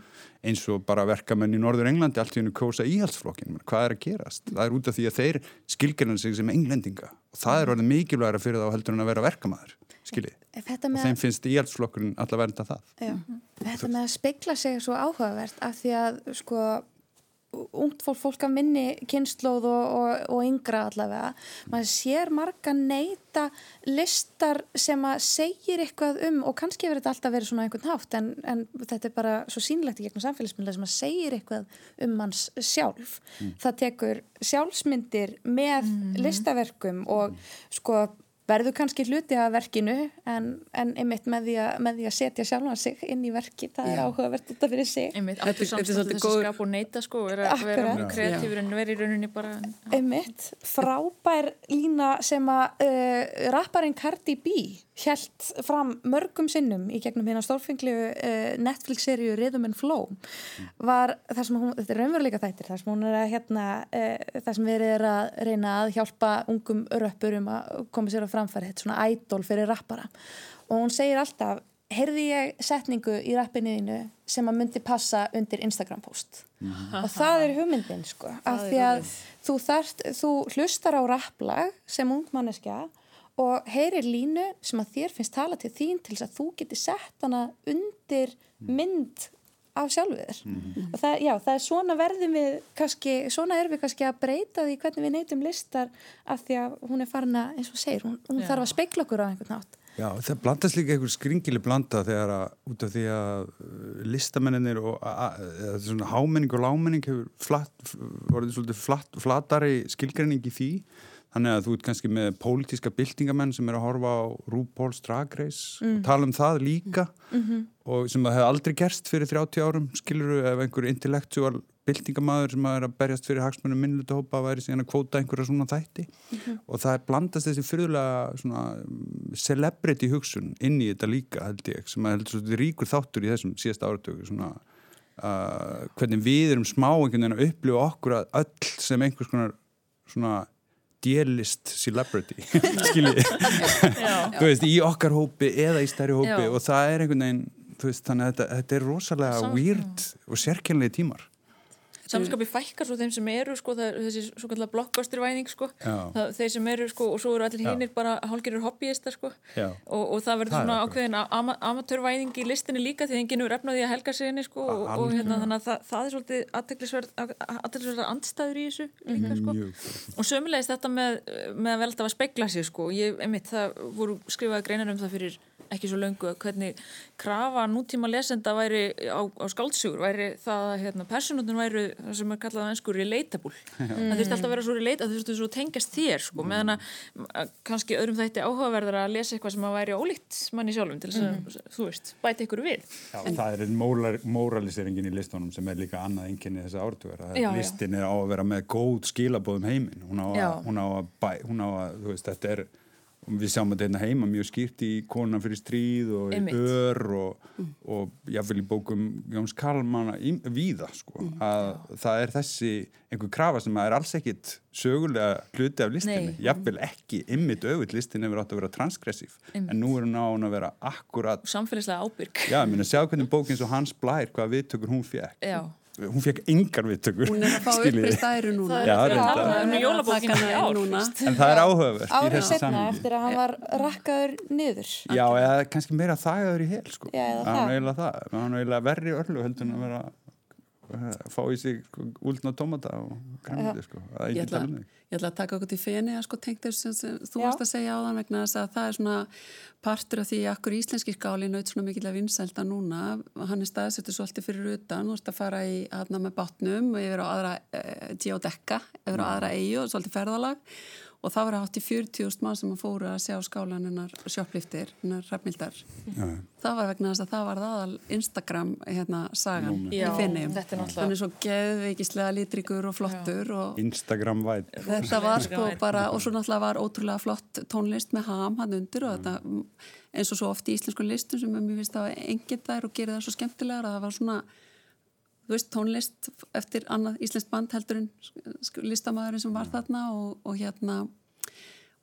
eins og bara verkamenn í Norður Englandi allt í hennu kjósa íhaldsflokkin hvað er að gerast? Það er út af því að þeir skilgjörna sig sem englendinga. Og það er orðið mikilvægra fyrir þá heldur en að vera verkamaður skiljið, Þetta og með, þeim finnst íhaldsflokkurinn alltaf verða það. Já, þetta með að spegla sig er svo áhugavert af því að sko ungt fólk, fólk af minni kynnslóð og, og, og yngra allavega maður sér marga neyta listar sem að segir eitthvað um og kannski hefur þetta alltaf verið svona einhvern hátt en, en þetta er bara svo sínlegt í gegnum samfélagsmynda sem að segir eitthvað um manns sjálf. Það tekur sjálfsmyndir með listaverkum og sko verður kannski hluti af verkinu en, en einmitt með því, að, með því að setja sjálfan sig inn í verki, það er áhugavert af fyrir sig. Einmitt, Þetta- aftur þetta er samstæðu svolítið þess að góður- skapa og neyta sko, vera, vera mjög kreatífur en vera í rauninni bara einmitt, frábær lína sem að uh, rapparinn Cardi B held fram mörgum sinnum í gegnum hérna stórfenglu uh, Netflix-seríu Rhythm and Flow. Var það sem hún, þetta er raunveruleika þættir það sem hún er að hérna uh, það sem verið er að reyna að hjálpa ungum röppurum að koma sér á framfæri þetta er svona idol fyrir rappara. Og hún segir alltaf heyrði ég setningu í rappinniðinu sem að myndi passa undir Instagram post? Og það er hugmyndin sko, af því að þú, þarft, þú hlustar á rapplag sem ungmanneskja og heyrir línu sem að þér finnst tala til þín til þess að þú geti sett hana undir mynd af sjálfu þér. Og það, já, það er svona verðum við kannski, svona erum við kannski að breyta því hvernig við neytum listar af því að hún er farin að, eins og segir, hún, hún þarf að speikla okkur á einhvern nátt Já, það blandast líka einhver skringili blanda þegar að út af því að uh, listamenninir og a- a- eða svona hámenning og lámenning hefur flatt, orðið svolítið flatt, flatari skilgreining í því þannig að þú ert kannski með pólitíska byltingamenn sem er að horfa á RuPaul's Drag Race og tala um það líka. Og sem það hefði aldrei gerst fyrir 30 árum skiluru ef einhver intellektual byltingamæður sem er að berjast fyrir hagsmunum minnlutahópa væri síðan að kvóta einhverja svona þætti. Og það er blandast þessi fyrirlega svona mm, celebrity hugsun inn í þetta líka held ég sem að heldur svo ríkur þáttur í þessum síðasta áratöku svona uh, hvernig við erum smá einhvern veginn að upplifa okkur að öll sem einhvers konar svona délist celebrity skiljið þú veist, í okkar hópi eða í stærri hópi Já. og það er einhvern veginn veist, þannig að þetta, þetta er rosalega Sam- weird og sérkennlega tímar samskapi fækkar svo þeim sem eru sko, það þessi svo kallar blockbustervæðing sko. Þeir sem eru sko, og svo eru allir hinnir bara hálgirir hobbyistar sko. Og, og það verður er svona ákveðin ama, amatörvæðing í listinni líka því enginn er efnaði að helga sig henni sko, og, og hérna, þannig að það, það er svolítið aðteklisverðar andstæður í þessu líka sko. Mjög. og sömulegist þetta með, með að vel alltaf að spegla sig sko. ég, einmitt, það voru skrifaði greinar um það fyrir ekki svo löngu hvernig krafa nútíma lesenda væri á, á skáldsögur væri það að hérna, personutun væri það sem er kallað á ennsku relatable það þurfti alltaf að vera svo relatable það þurfti svo að tengjast þér sko, meðan að, kannski öðrum þætti áhugaverðar að lesa eitthvað sem að væri ólíkt manni sjálfum til þess að, þú veist, bæti ykkur við. Já, það er mólar, móraliseringin í listunum sem er líka annað einkenni þessa áratugar að já. listin er á að vera með góð skilabóðum heiminn. Hún á að, hún á að, bæ, hún á að þú veist, þetta er við sjáum þetta hérna heima mjög skýrt í Kona fyrir stríð og í. Ör og, og jáfnvel í bókum Jóns Kalmanna víða sko, að það er þessi einhver krafa sem er alls ekkit sögulega hluti af listinni, Nei. jáfnvel ekki ymmit auðvitt listin hefur átt að vera transgressív en nú er hún á hún að vera akkurat samfélagslega ábyrg Já, ég meina, sjá hvernig bókin svo Hans Blær, hvaða viðtökur hún fekk. Já. Hún fekk engar viðtökur. Hún er að fá þið. æru núna. Það Já, er er er í Árið setna eftir að hann var rakkaður niður. Já, eða kannski meira þagaður í hel, sko. Já, eða Hann það. er eiginlega það. Hann er eiginlega verri örlu heldur en að vera fá í sig sko, úldna tómata og græmiti, sko. Ég ætla, ég ætla að taka okkur til feni að sko tengt þessu sem, sem þú varst að segja á þann vegna þess að það er svona partur af því að akkur íslenski skáli naut svona mikill að vinsælda núna. Hann er staðsettur svolítið fyrir utan. Þú varst að fara í aðna með bátnum og yfir á aðra e, geodekka yfir á aðra eigu og svolítið ferðalag og það var átt í 40.000 mann sem að fóru að sjá skálan hennar sjópliftir hennar hrafnildar Já, það var vegna þess að það var aðal Instagram hérna sagan Já, í þetta náttúrulega- hann er svo geðveikislega litrikur og flottur og Instagram væt. þetta var sko bara og svo náttúrulega var ótrúlega flott tónlist með ham hann undir og þetta Mm. eins og svo oft í íslensku listum sem mér finnst það enginn þær og gerir það svo skemmtilegar að það var svona þú veist tónlist eftir annað íslenskt band heldur en listamæðurinn sem var þarna og, og hérna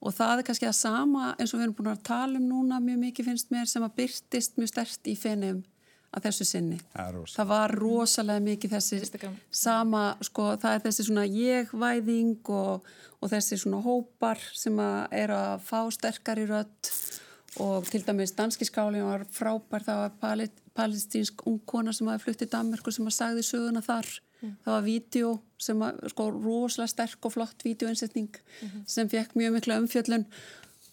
og það er kannski það sama eins og við erum búin að tala um núna mjög mikið finnst mér sem að byrtist mjög stert í fenum að þessu sinni. Það var rosalega mikið þessi Instagram. sama, sko, það er þessi svona jegvæðing og, og þessi svona hópar sem að er að fá sterkari rödd og til dæmis danski skálinn var frábær, það var pali, palestínsk ungkona sem hafi fluttið Danmerku sem að sagði söguna þar. Það var vídeo sem að, sko, rosalega sterk og flott vídeoinsetning sem fekk mjög mikla umfjöllun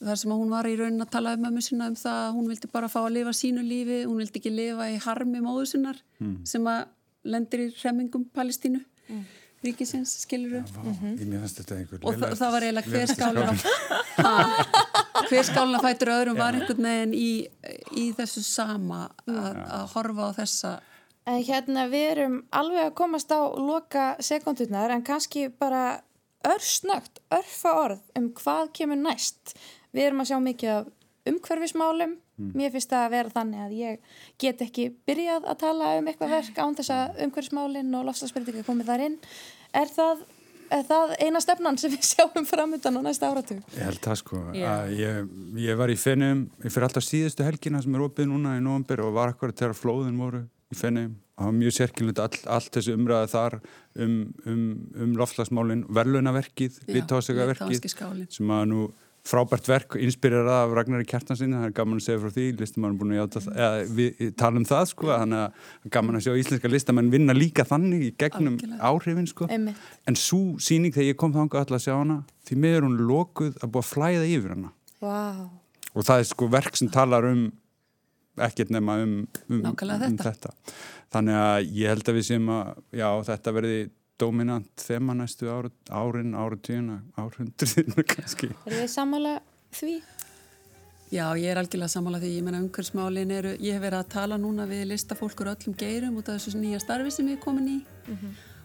þar sem að hún var í raunin að tala um mömmu sinna um það að hún vildi bara fá að lifa sínu lífi hún vildi ekki lifa í harmi móðu sinnar sem að lendir í hremmingum Palestínu ríkisins, skiluru þetta einhver og það, það var eiginlega hver á hver skálinn að fætur öðrum var einhvern veginn í, í þessu sama að, að horfa á þessa. En hérna við erum alveg að komast á loka sekundurnar en kannski bara örsnögt, örfa orð um hvað kemur næst. Við erum að sjá mikið af umhverfismálum. Mér finnst það að vera þannig að ég get ekki byrjað að tala um eitthvað verk án þess að umhverfismálin og lofslagsbreytinga komið þar inn. Er það, er það eina stefnan sem við sjáum framöndan á næsta áratug? Ég held það sko að ég, ég var í Fenum ég fyrir alltaf síðustu helgina sem er opið núna í november og var akkurat þegar flóðin voru í Fenum og það var mjög sérkynlega all, allt þessi umræða þar um, um, um lofslagsmálin litháenski skálinn. sem að nú frábært verk inspirerað af Ragnari Kjartansinni það er gaman að segja frá því, listamann er búin að játa eða við tala um það sko þannig að gaman að sjá íslenska listamenn vinna líka þannig í gegnum áhrifin sko Einmitt. en svo síning þegar ég kom þangað alltaf að sjá hana því miður hún lokuð að búa flæða yfir hana Vá. og það er sko verk sem talar um ekkert nema um, um, um þetta. þetta þannig að ég held að við séum að já, þetta verði dominant þema næstu ára, árin, áratugina, árhundruðina kannski. Erum við sammála því? Já, ég er algjörlega sammála því, ég menna umhverfsmálin eru, ég hef verið að tala núna við listafólkur öllum geirum út af þessu nýja starfi sem ég er komin í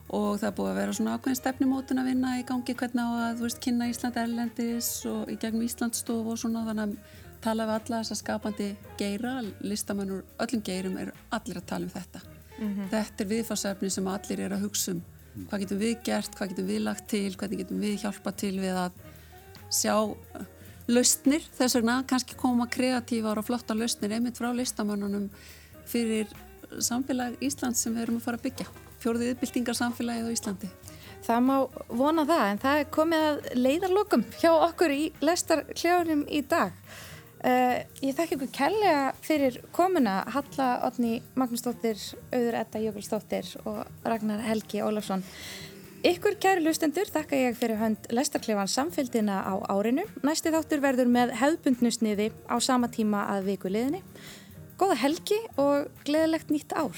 og það er búið að vera svona ákveðin stefnumótun að vinna í gangi hvernig á að, þú veist, kynna Ísland erlendis og í gegnum Íslandsstof og svona þannig að tala við alla þessa skapandi geira, listamennur öllum geirum er allir að tala um þetta. Þetta er viðfarsefni sem allir er að hugsa um. Hvað getum við gert, hvað getum við lagt til, hvernig getum við hjálpa til við að sjá lausnir, þess vegna kannski koma kreatívar og flotta lausnir einmitt frá listamannunum fyrir samfélag Íslands sem við erum að fara að byggja. Fjóruðið yfirbyltingar samfélagið á Íslandi. Það má vona það en það er komið að leiðarlokum hjá okkur í lestarkljóðunum í dag. Uh, ég þakka ykkur kærlega fyrir komuna Halla Otni Magnúsdóttir, Auður Edda Jökulsdóttir og Ragnar Helgi Ólafsson. Ykkur kæri lustendur þakka ég fyrir hönd lestarklefan samfélgina á árinu. Næsti þáttur verður með hefðbundnusniði á sama tíma að viku liðinni. Góða helgi og gleðilegt nýtt ár.